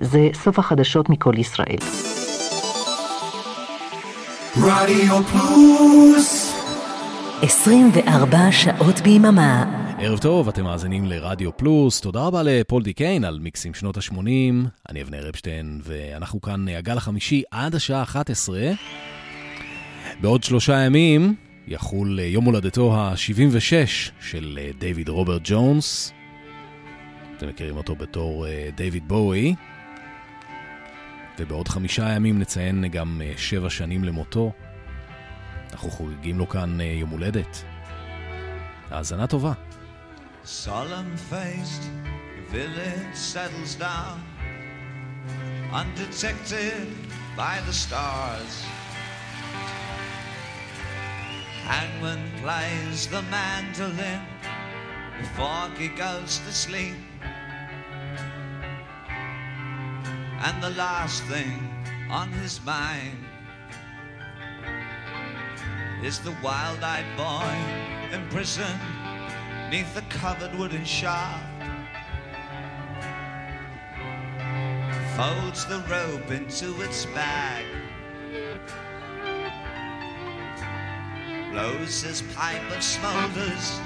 זה סוף החדשות מכל ישראל. רדיו פלוס 24 שעות ביממה. ערב טוב, אתם מאזינים לרדיו פלוס. תודה רבה לפול די קיין על מיקסים שנות ה-80. אני אבנר אפשטיין, ואנחנו כאן הגל החמישי עד השעה 11. בעוד שלושה ימים יחול יום הולדתו ה-76 של דיוויד רוברט ג'ונס. אתם מכירים אותו בתור דיוויד בואי. ובעוד חמישה ימים נציין גם שבע שנים למותו. אנחנו חוגגים לו כאן יום הולדת. האזנה טובה. Hangman plays the mandolin before he goes to sleep. And the last thing on his mind is the wild-eyed boy imprisoned neath the covered wooden shaft. Folds the rope into its bag. Blows his pipe and smolders,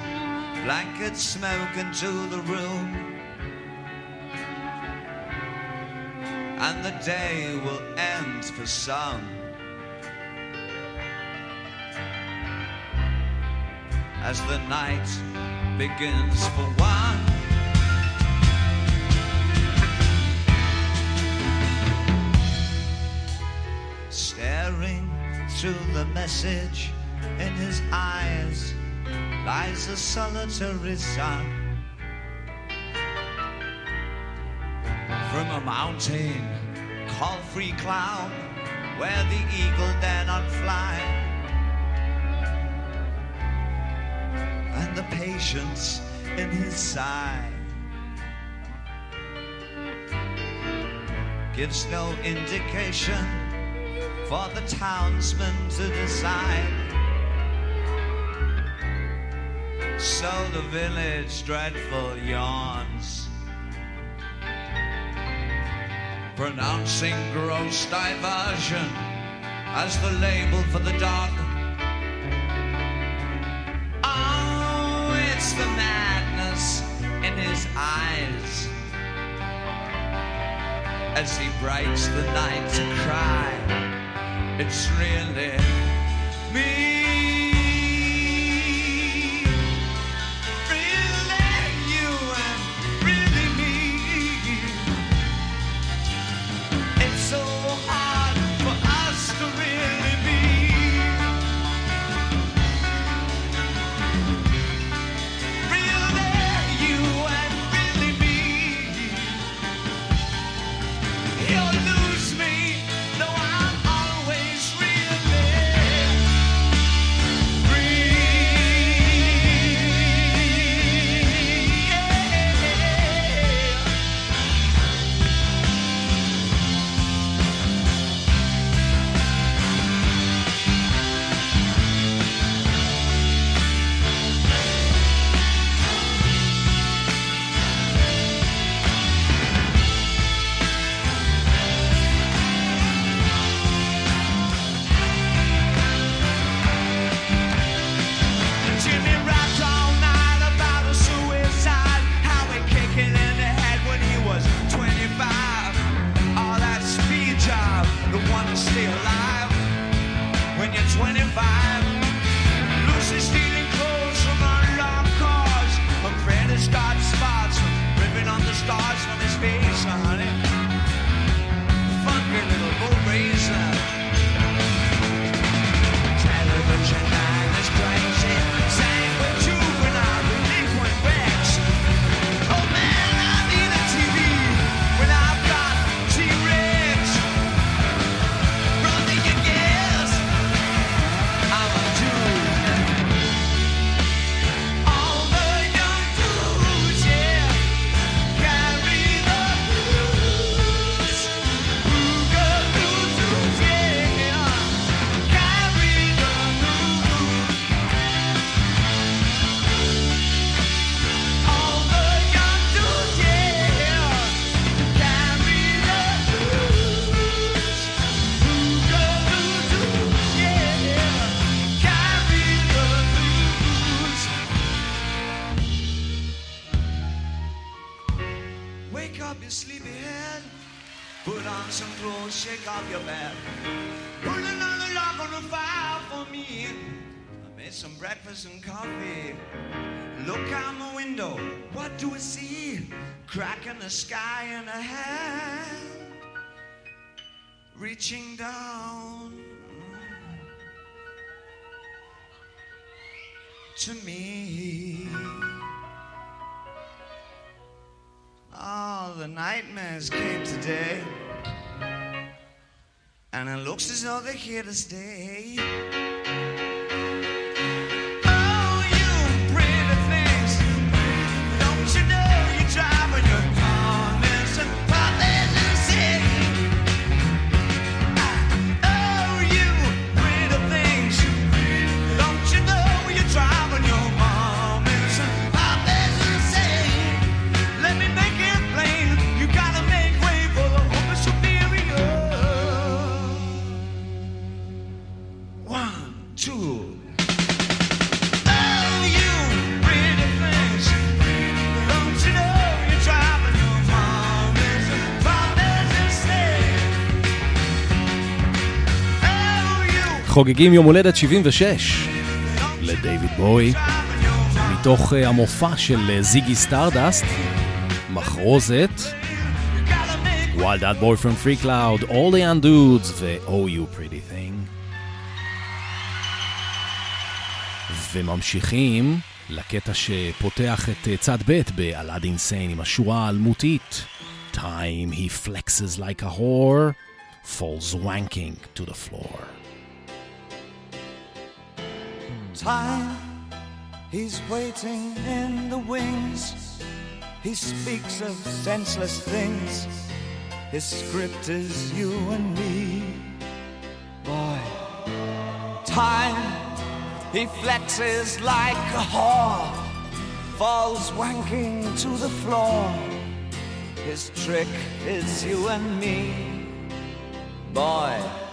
blanket smoke into the room. And the day will end for some. As the night begins for one. Staring through the message in his eyes lies a solitary sun. From a mountain called Free Cloud, where the eagle dare not fly. and the patience in his side gives no indication for the townsmen to decide. So the village dreadful yawns, pronouncing gross diversion as the label for the dog. Oh, it's the madness in his eyes as he breaks the night to cry. It's really me. to me. Oh, the nightmares came today, and it looks as though they're here to stay. חוגגים יום הולדת 76 לדייוויד בוי, מתוך אה, המופע של אה, Ziggy Stardust, מחרוזת, Wild Eyed Boy from Freecloud, All the Young Dudes ו- Oh You Pretty Things. וממשיכים לקטע שפותח את אה, צד ב' ב Aladdin Sane עם השורה האלמותית Time, he flexes like a whore, falls wanking to the floor. Time, he's waiting in the wings. He speaks of senseless things. His script is you and me. Boy, time, he flexes like a whore, falls wanking to the floor. His trick is you and me. Boy.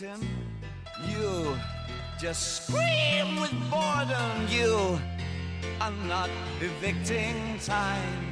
You just scream with boredom. You are not evicting time.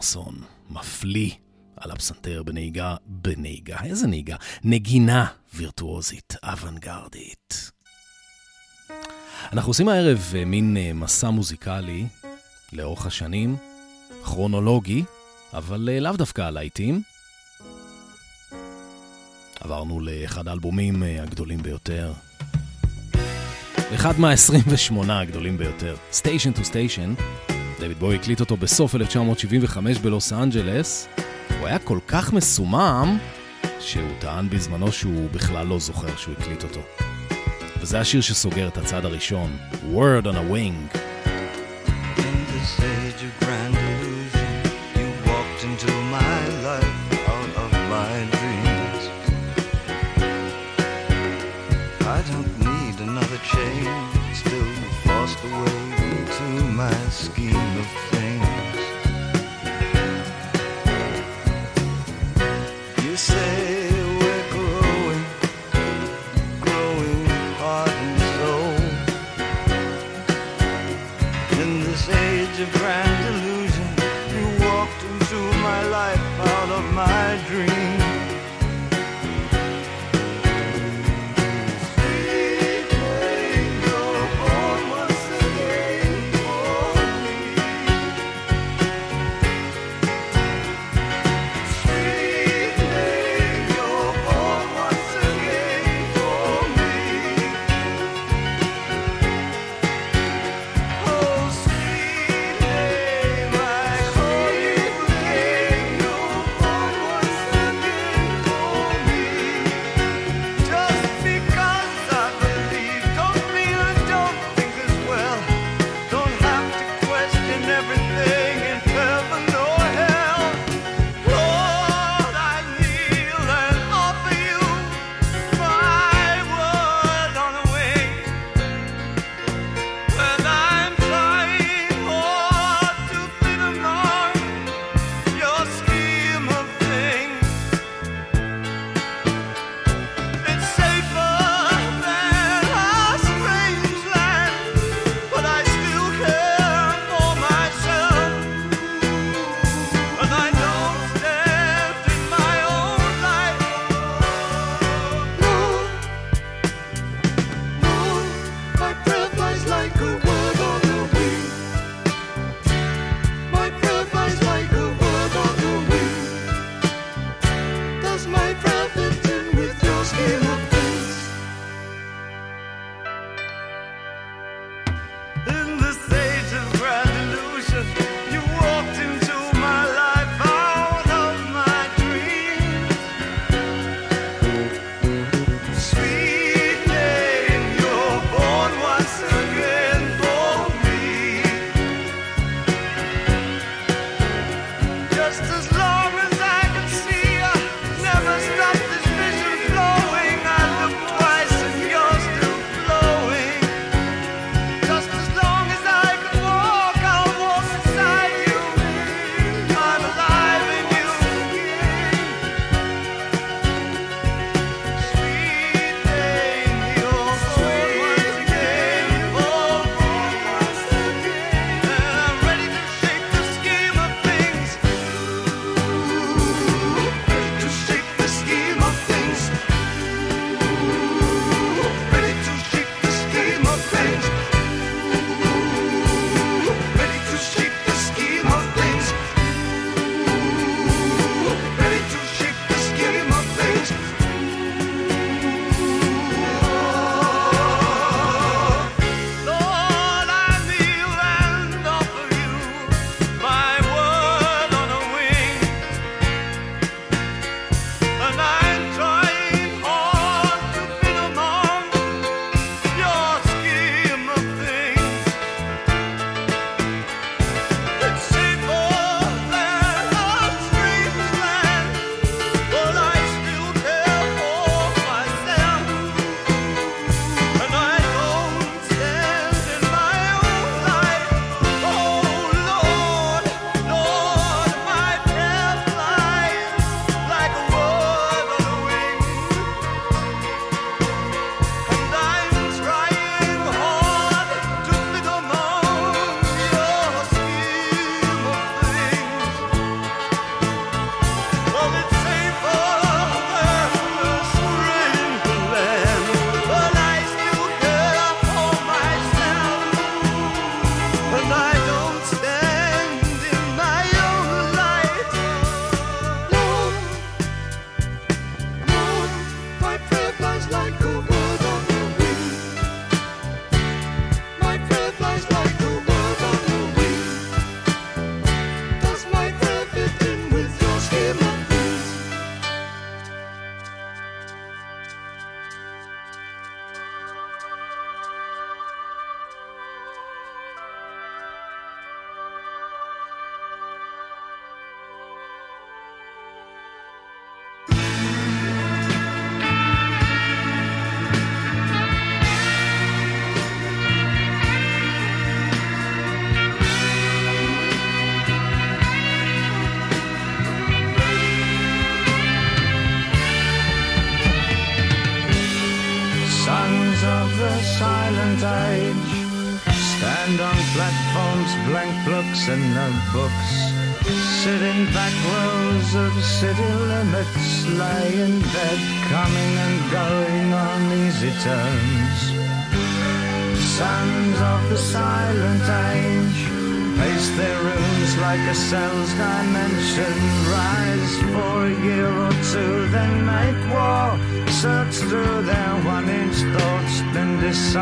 ומייק גרסון, מפליא על הפסנתר בנהיגה, בנהיגה, איזה נהיגה? נגינה וירטואוזית, אוונגרדית. אנחנו עושים הערב אה, מין אה, מסע מוזיקלי לאורך השנים, כרונולוגי, אבל אה, לאו דווקא הלהיטים. עברנו לאחד האלבומים הגדולים ביותר. אחד מה-28 הגדולים ביותר, Station to Station. דויד בוי הקליט אותו בסוף 1975 בלוס אנג'לס. הוא היה כל כך מסומם, שהוא טען בזמנו שהוא בכלל לא זוכר שהוא הקליט אותו. וזה השיר שסוגר את הצד הראשון, Word on a Wing. In this age of grand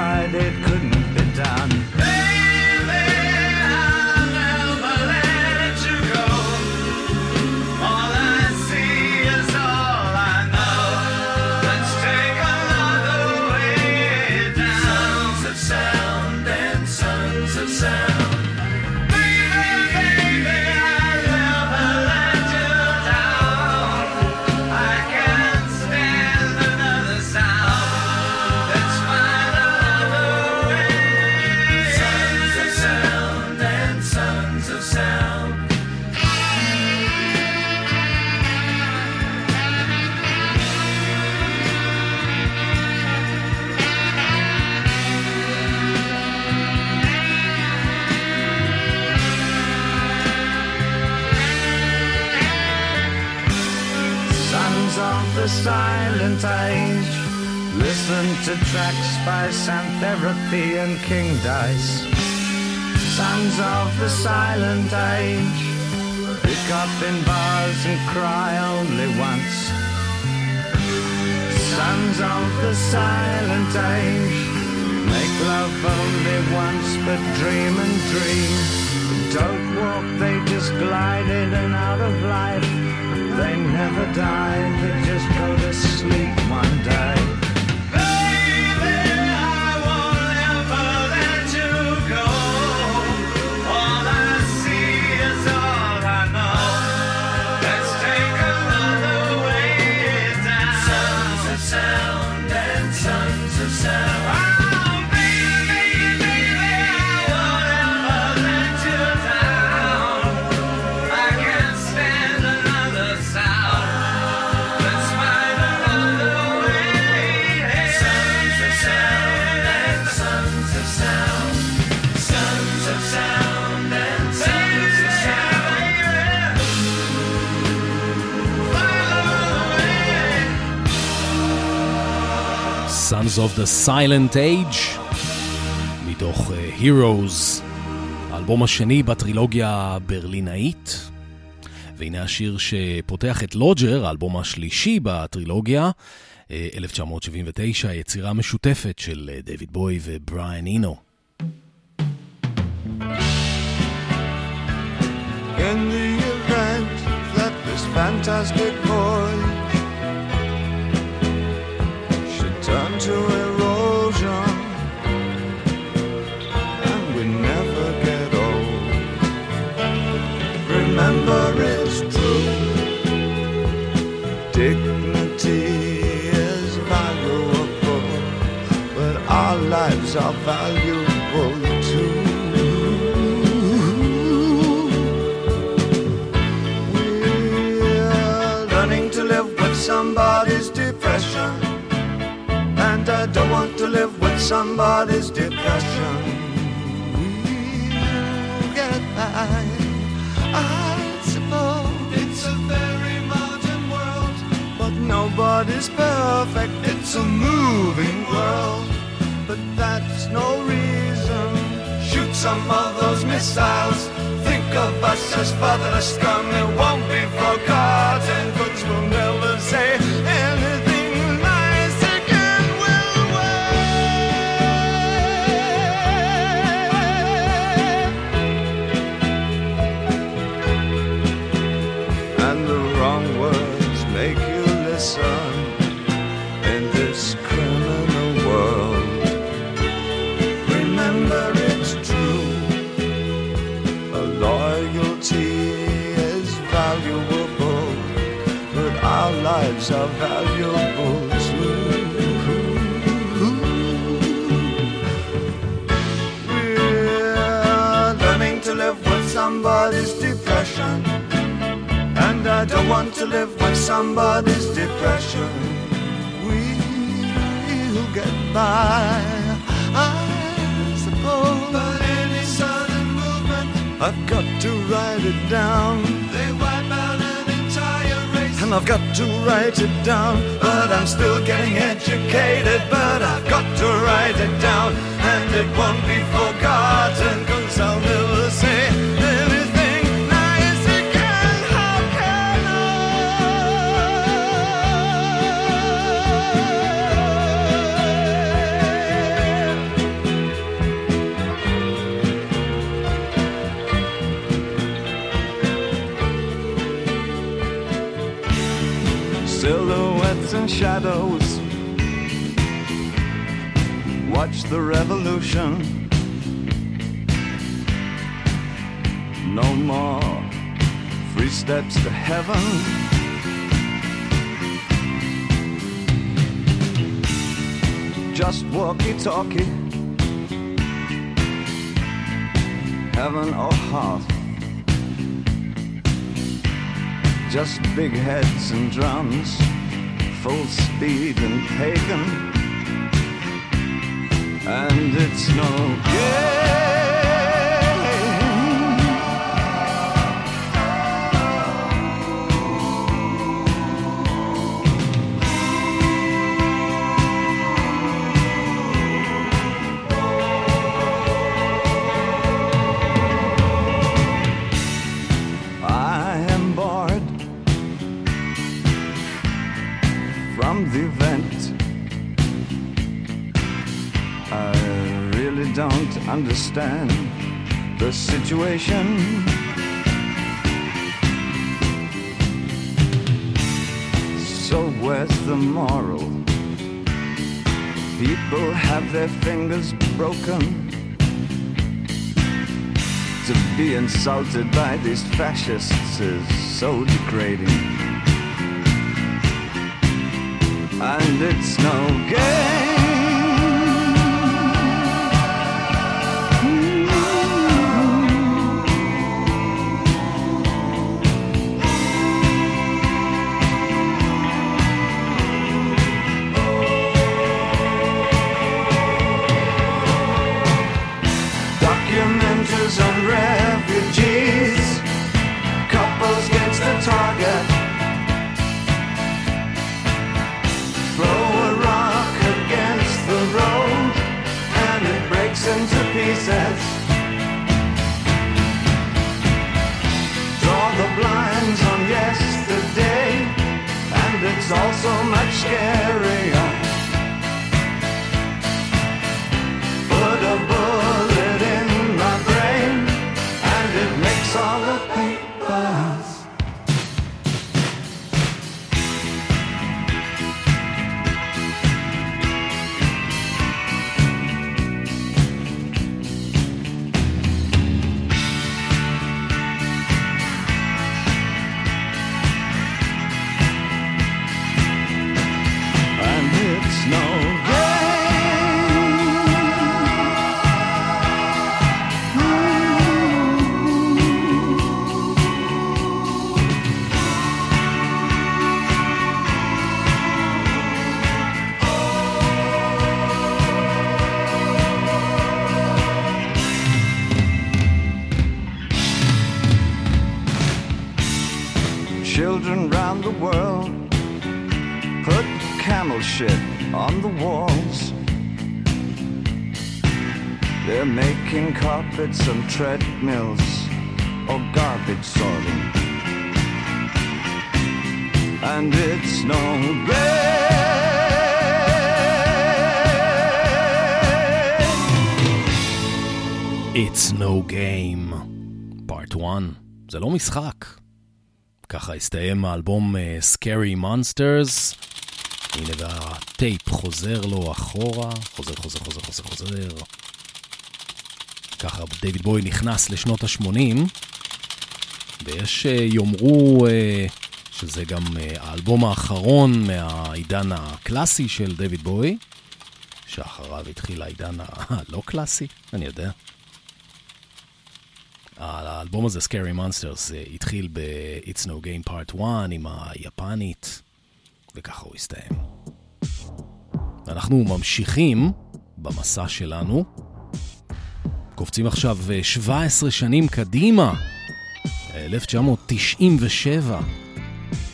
decide it couldn't be done. To tracks by Sam Therapy and King Dice. Sons of the silent age. Pick up in bars and cry only once. Sons of the silent age. Make love only once, but dream and dream. Don't walk, they just glide in and out of life. They never die, they just go to sleep one day. Of the Silent Age, מתוך uh, Heroes, האלבום השני בטרילוגיה הברלינאית. והנה השיר שפותח את לוג'ר, האלבום השלישי בטרילוגיה, uh, 1979, יצירה משותפת של uh, דויד בוי ובריאן אינו. In the event that this fantastic voyage to erosion and we never get old, remember it's true. Dignity is valuable, but our lives are valuable somebody's depression. We'll get by, I suppose. It's a very modern world, but nobody's perfect. It's a moving world, but that's no reason. Shoot some of those missiles. Think of us as fatherless scum. It won't be forgotten. just big heads and drums, full speed and pagan. And it's no good. don't understand the situation. So, where's the moral? People have their fingers broken. To be insulted by these fascists is so degrading. And it's no good. also המשחק. ככה הסתיים האלבום אה, Scary Monsters. הנה והטייפ חוזר לו אחורה, חוזר, חוזר, חוזר, חוזר, חוזר. ככה דייוויד בוי נכנס לשנות ה-80, ויש אה, יאמרו אה, שזה גם האלבום האחרון מהעידן הקלאסי של דייוויד בוי, שאחריו התחיל העידן הלא קלאסי, אני יודע. האלבום הזה, Scary Monsters, זה התחיל ב-It's No Game Part 1 עם היפנית, וככה הוא הסתיים. אנחנו ממשיכים במסע שלנו, קופצים עכשיו אה, 17 שנים קדימה, אה, 1997,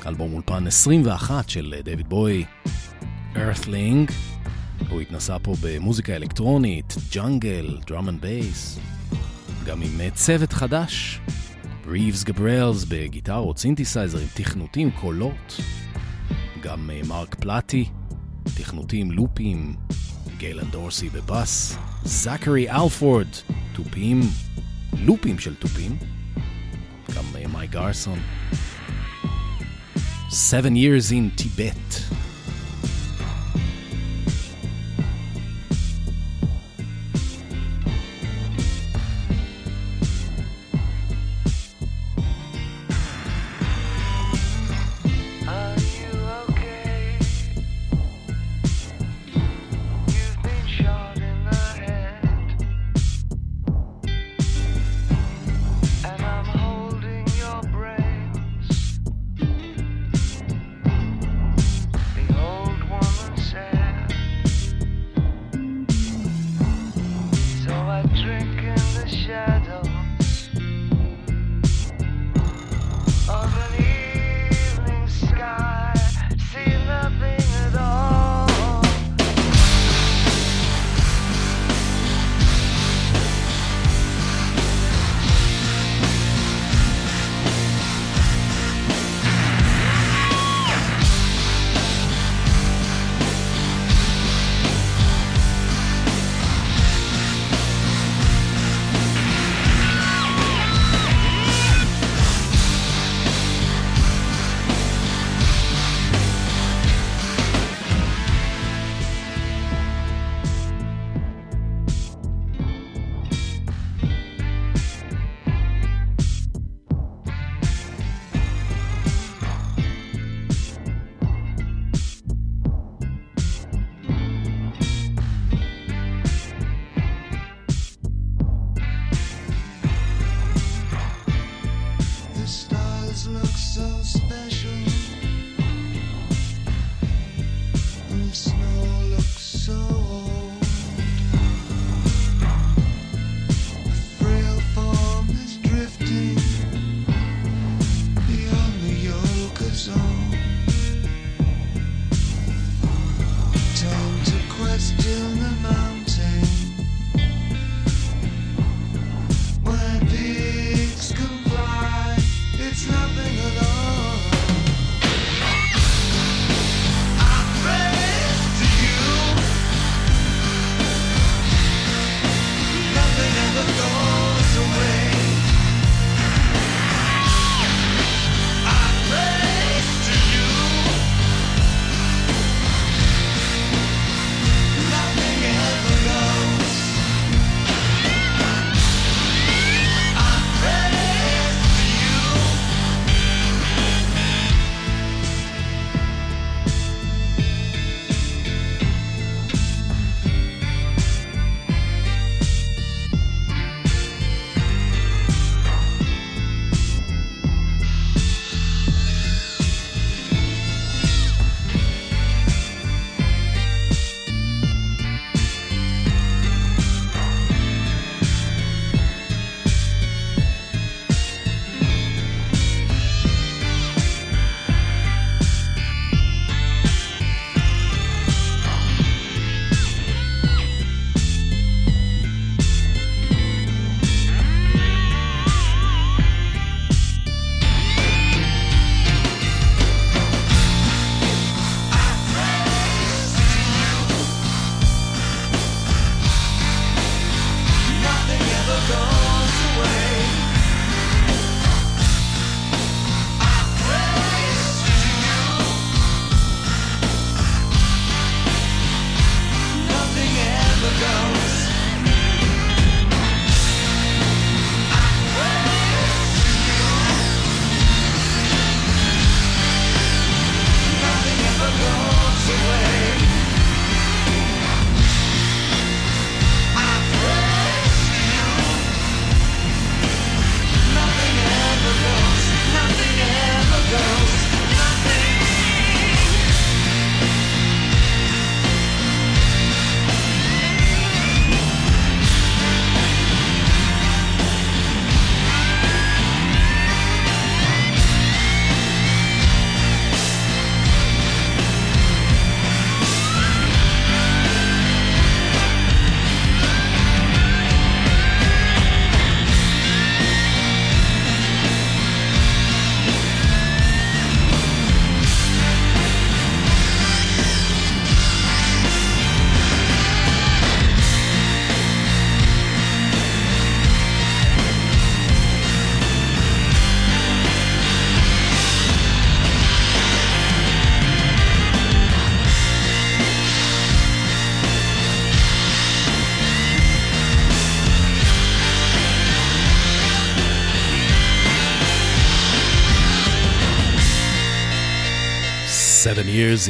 אלבום אולפן 21 של דויד בוי, Earthling, הוא התנסה פה במוזיקה אלקטרונית, jungle, drum and bass. גם עם צוות חדש, ריבס גבריאלס בגיטרות, סינתסייזרים, תכנותים, קולות, גם מרק פלטי, תכנותים, לופים, גייל אן דורסי בבאס, זכרי אלפורד, תופים, לופים של תופים, גם מייק גרסון. Seven Years in Tibet.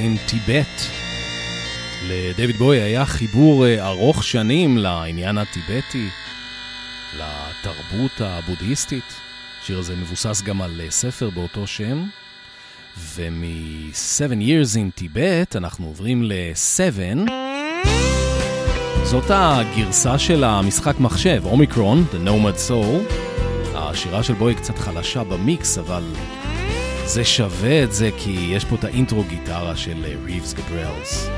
In Tibet. לדויד בוי היה חיבור אה, ארוך שנים לעניין הטיבטי, לתרבות הבודהיסטית. השיר הזה מבוסס גם על אה, ספר באותו שם. ומ-7 Years in Tibet אנחנו עוברים ל-7. זאת הגרסה של המשחק מחשב, אומיקרון, The Nomad Soul. השירה של בוי קצת חלשה במיקס, אבל זה שווה את זה כי יש פה את האינטרו גיטרה של ריבס גבריאלס.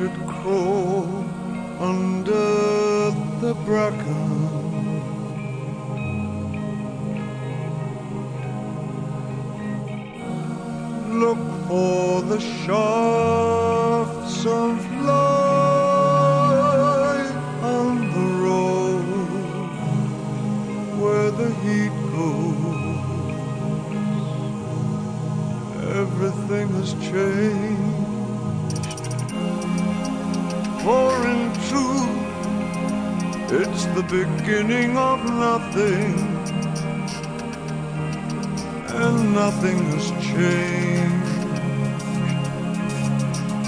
Should crawl under the bracken. Look for the shafts of light on the road where the heat goes. Everything has changed. The beginning of nothing, and nothing has changed.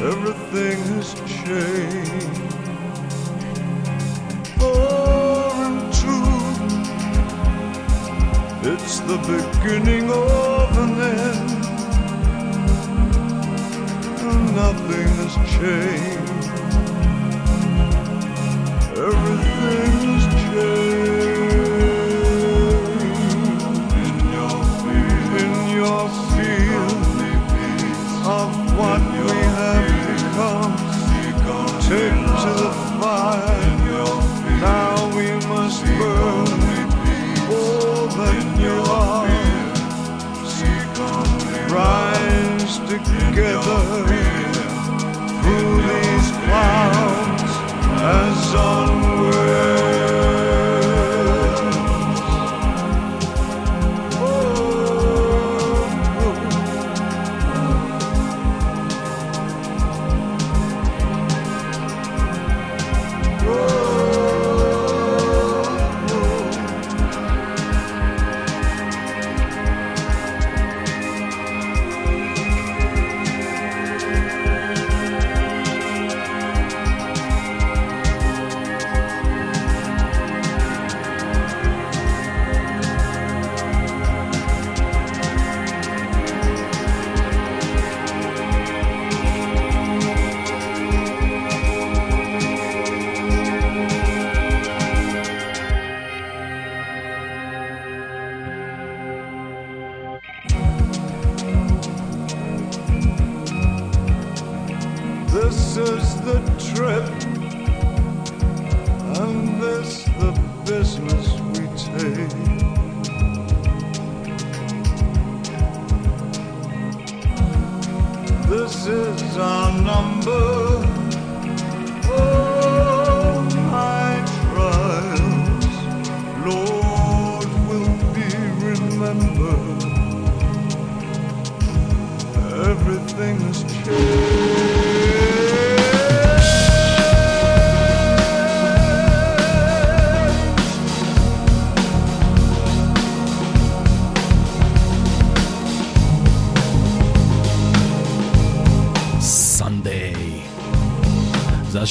Everything has changed. For in truth, it's the beginning of an end, and nothing has changed. Rise together through these clouds as onward.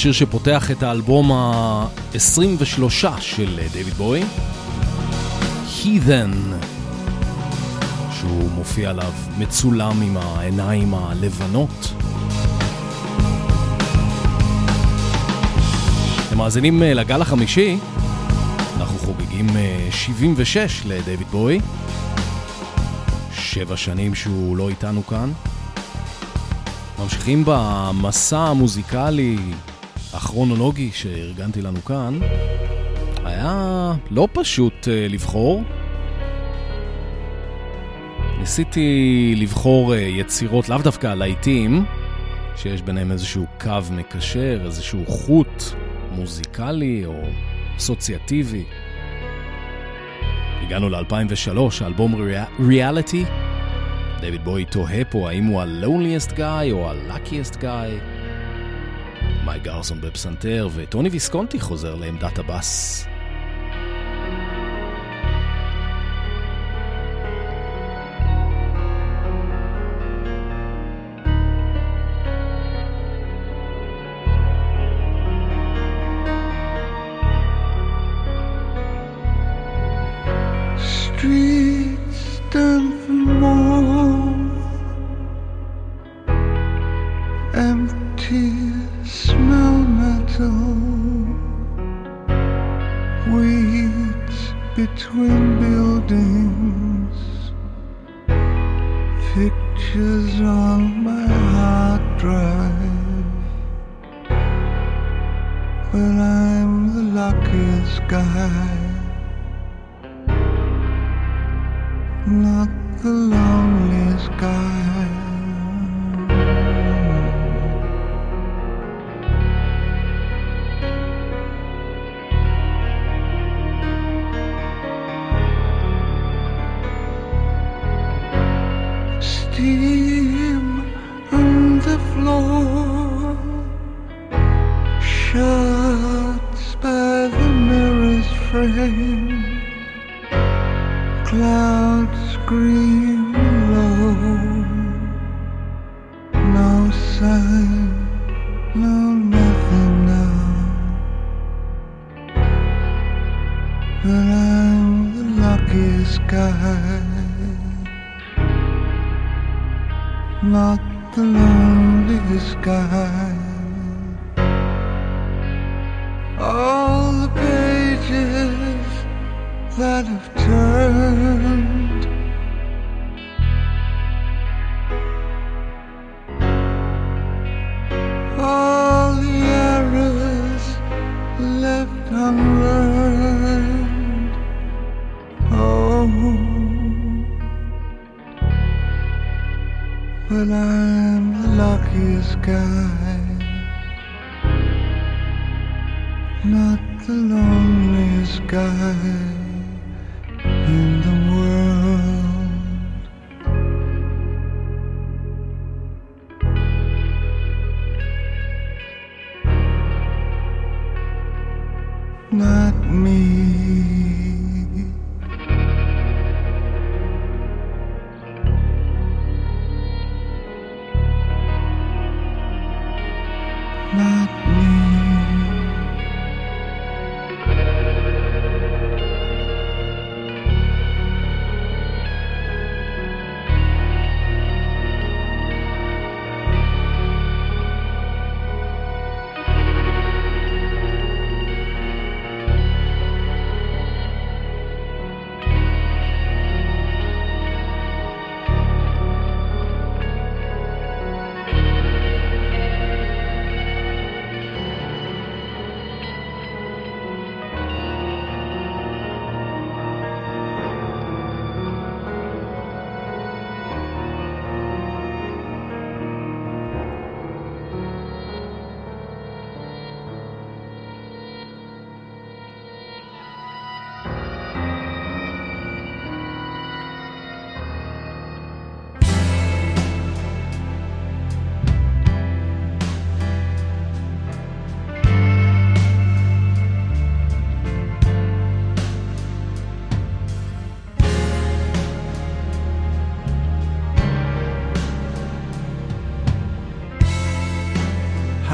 השיר שפותח את האלבום ה-23 של דיוויד בוי, Heathen, שהוא מופיע עליו מצולם עם העיניים הלבנות. אתם מאזינים אה, לגל החמישי, אנחנו חוגגים אה, 76 לדיוויד בוי, שבע שנים שהוא לא איתנו כאן. ממשיכים במסע המוזיקלי הכרונולוגי שארגנתי לנו כאן. היה לא פשוט אה, לבחור. ניסיתי לבחור אה, יצירות, לאו דווקא להיטים, שיש ביניהם איזשהו קו מקשר, איזשהו חוט מוזיקלי או אסוציאטיבי. הגענו ל-2003, האלבום ריאליטי. דיוויד בוי תוהה פה האם הוא ה-loneliest guy או ה-luckiest guy. מייק גרסון בפסנתר וטוני ויסקונטי חוזר לעמדת הבאס. clouds green.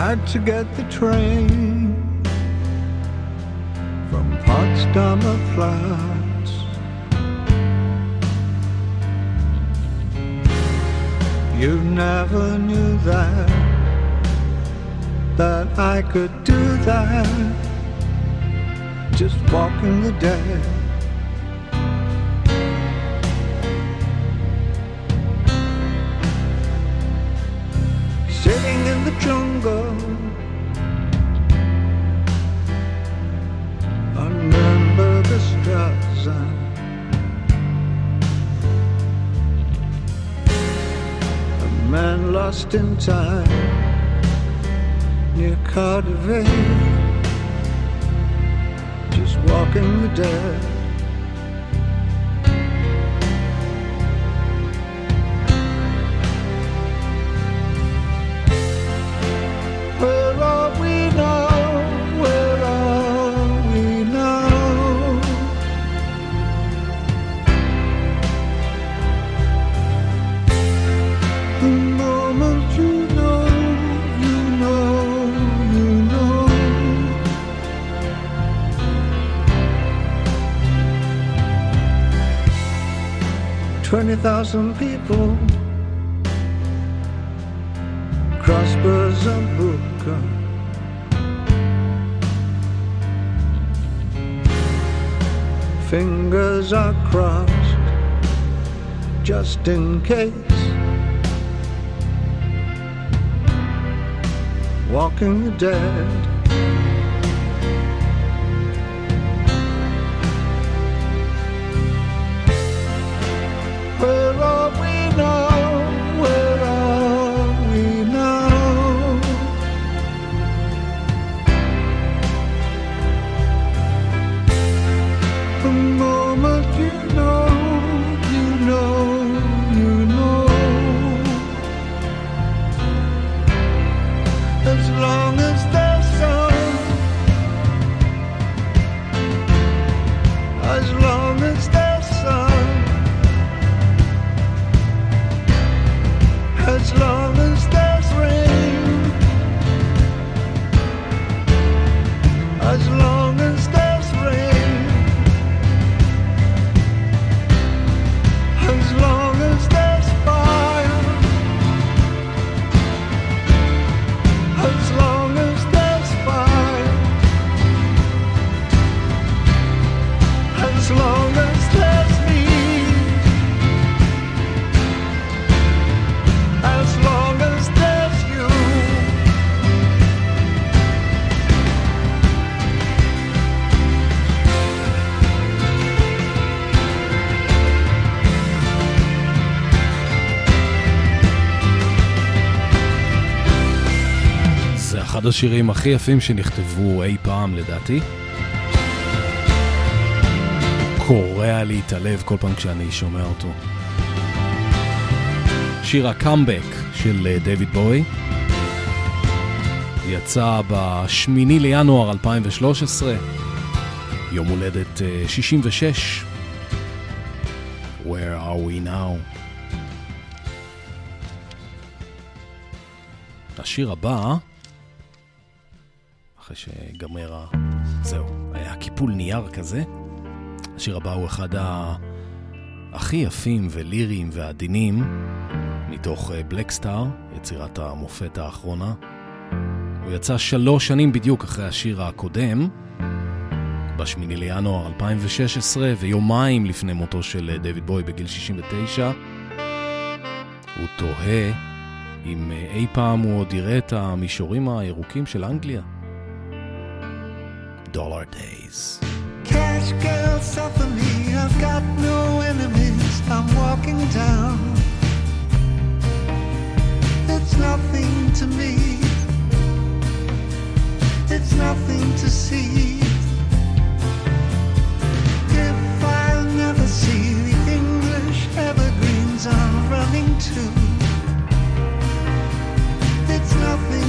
Had to get the train from Potsdamer Platz. You never knew that, that I could do that, just walking the dead. In time near Cardiff, just walking the dead. Thousand people Crossbows are broken. Fingers are crossed just in case. Walking the dead. השירים הכי יפים שנכתבו אי פעם לדעתי. קורע לי את הלב כל פעם כשאני שומע אותו. שיר הקאמבק של אה, דיוויד בואי. יצא ב-8 לינואר 2013, יום הולדת אה, 66. Where are we now? השיר הבא, אחרי שגמר ה... זהו, היה קיפול נייר כזה. השיר הבא הוא אחד ה... הכי יפים וליריים ועדינים מתוך בלקסטאר, יצירת המופת האחרונה. הוא יצא שלוש שנים בדיוק אחרי השיר הקודם, ב-8 לינואר 2016, ויומיים לפני מותו של אה, דויד בוי בגיל 69. הוא תוהה אם אה, אי פעם הוא עוד יראה את המישורים הירוקים של אנגליה. dollar days. Cash girl, suffer me. I've got no enemies. I'm walking down. It's nothing to me. It's nothing to see. If I'll never see the English evergreens I'm running to, it's nothing.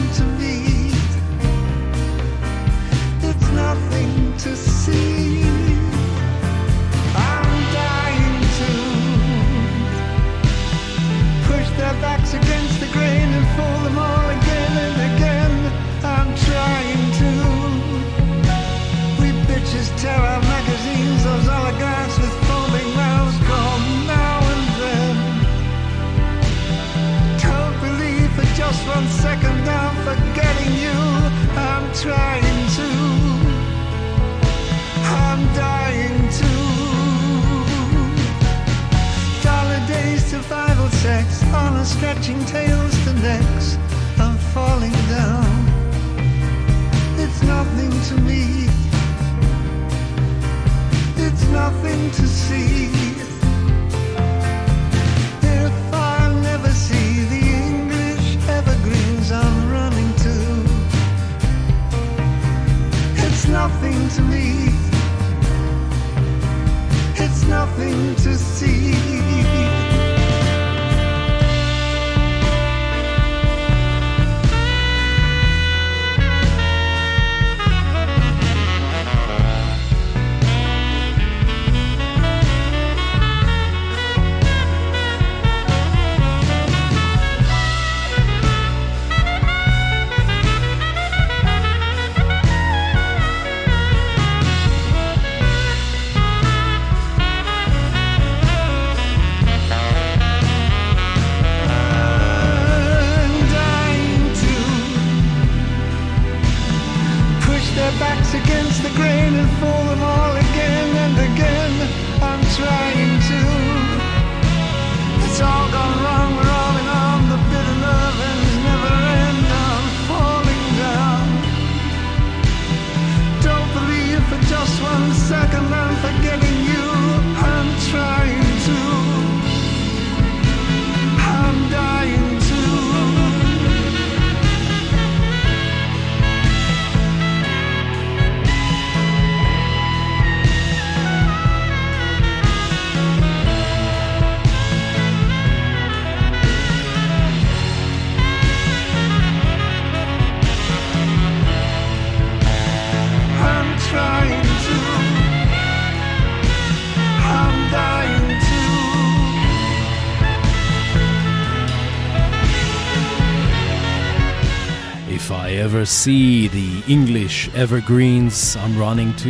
See the English evergreens I'm running to.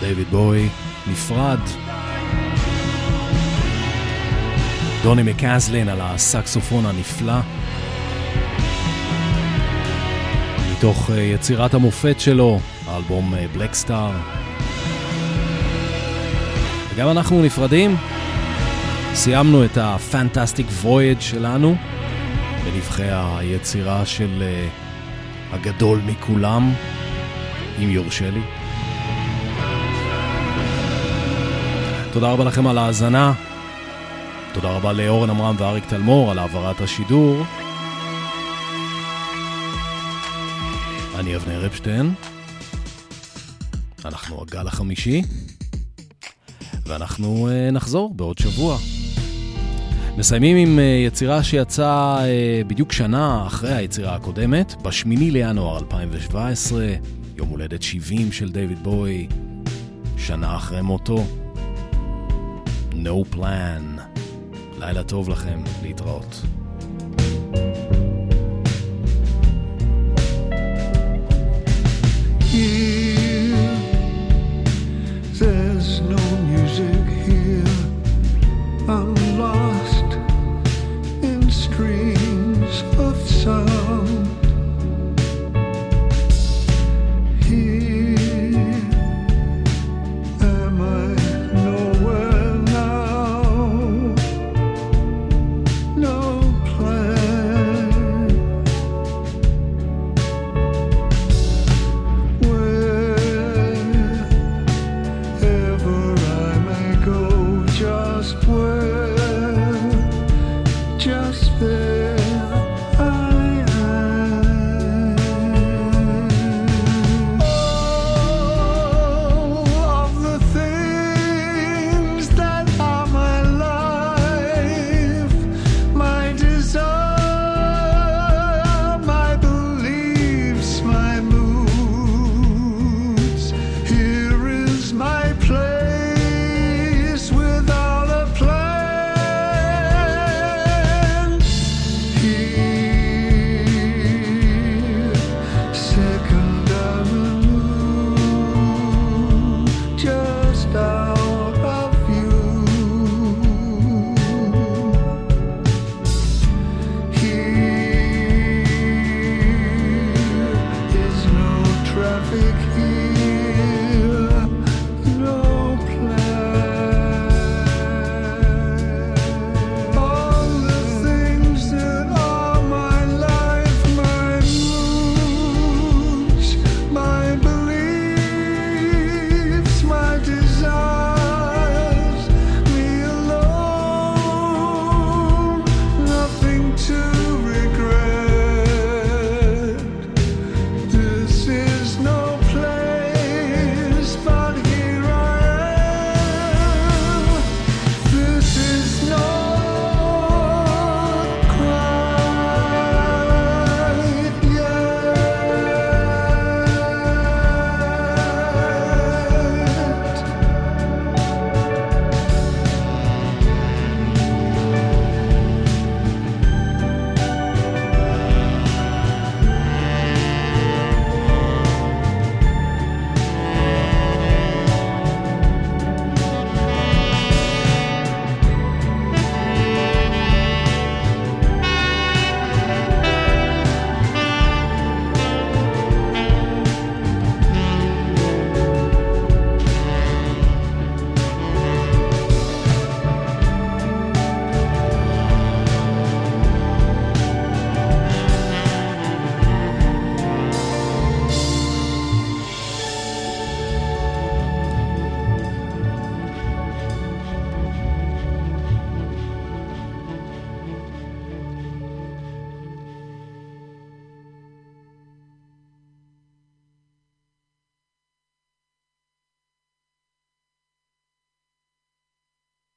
דייוויד בוי נפרד. דוני מקזלין על הסקסופון הנפלא. מתוך אה, יצירת המופת שלו, האלבום בלק סטאר. וגם אנחנו נפרדים. סיימנו את ה-Fantastic Voyage שלנו בנבחי היצירה של uh, הגדול מכולם, אם יורשה לי. תודה רבה לכם על ההאזנה. תודה רבה לאורן עמרם ואריק תלמור על העברת השידור. אני אבנר אפשטיין. אנחנו הגל החמישי, ואנחנו uh, נחזור בעוד שבוע. מסיימים עם uh, יצירה שיצאה uh, בדיוק שנה אחרי היצירה הקודמת, ב-8 לינואר 2017, יום הולדת 70 של דיוויד בוי, שנה אחרי מותו. No plan. לילה טוב לכם, להתראות. Here, traffic here.